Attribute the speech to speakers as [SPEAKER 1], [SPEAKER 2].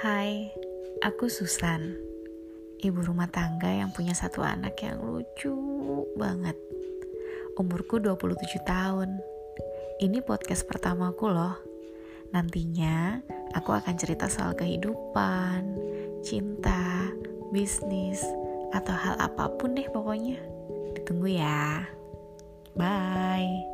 [SPEAKER 1] Hai, aku Susan Ibu rumah tangga yang punya satu anak yang lucu banget. Umurku 27 tahun. Ini podcast pertamaku loh. Nantinya aku akan cerita soal kehidupan, cinta, bisnis, atau hal apa pun deh pokoknya. Ditunggu ya. Bye.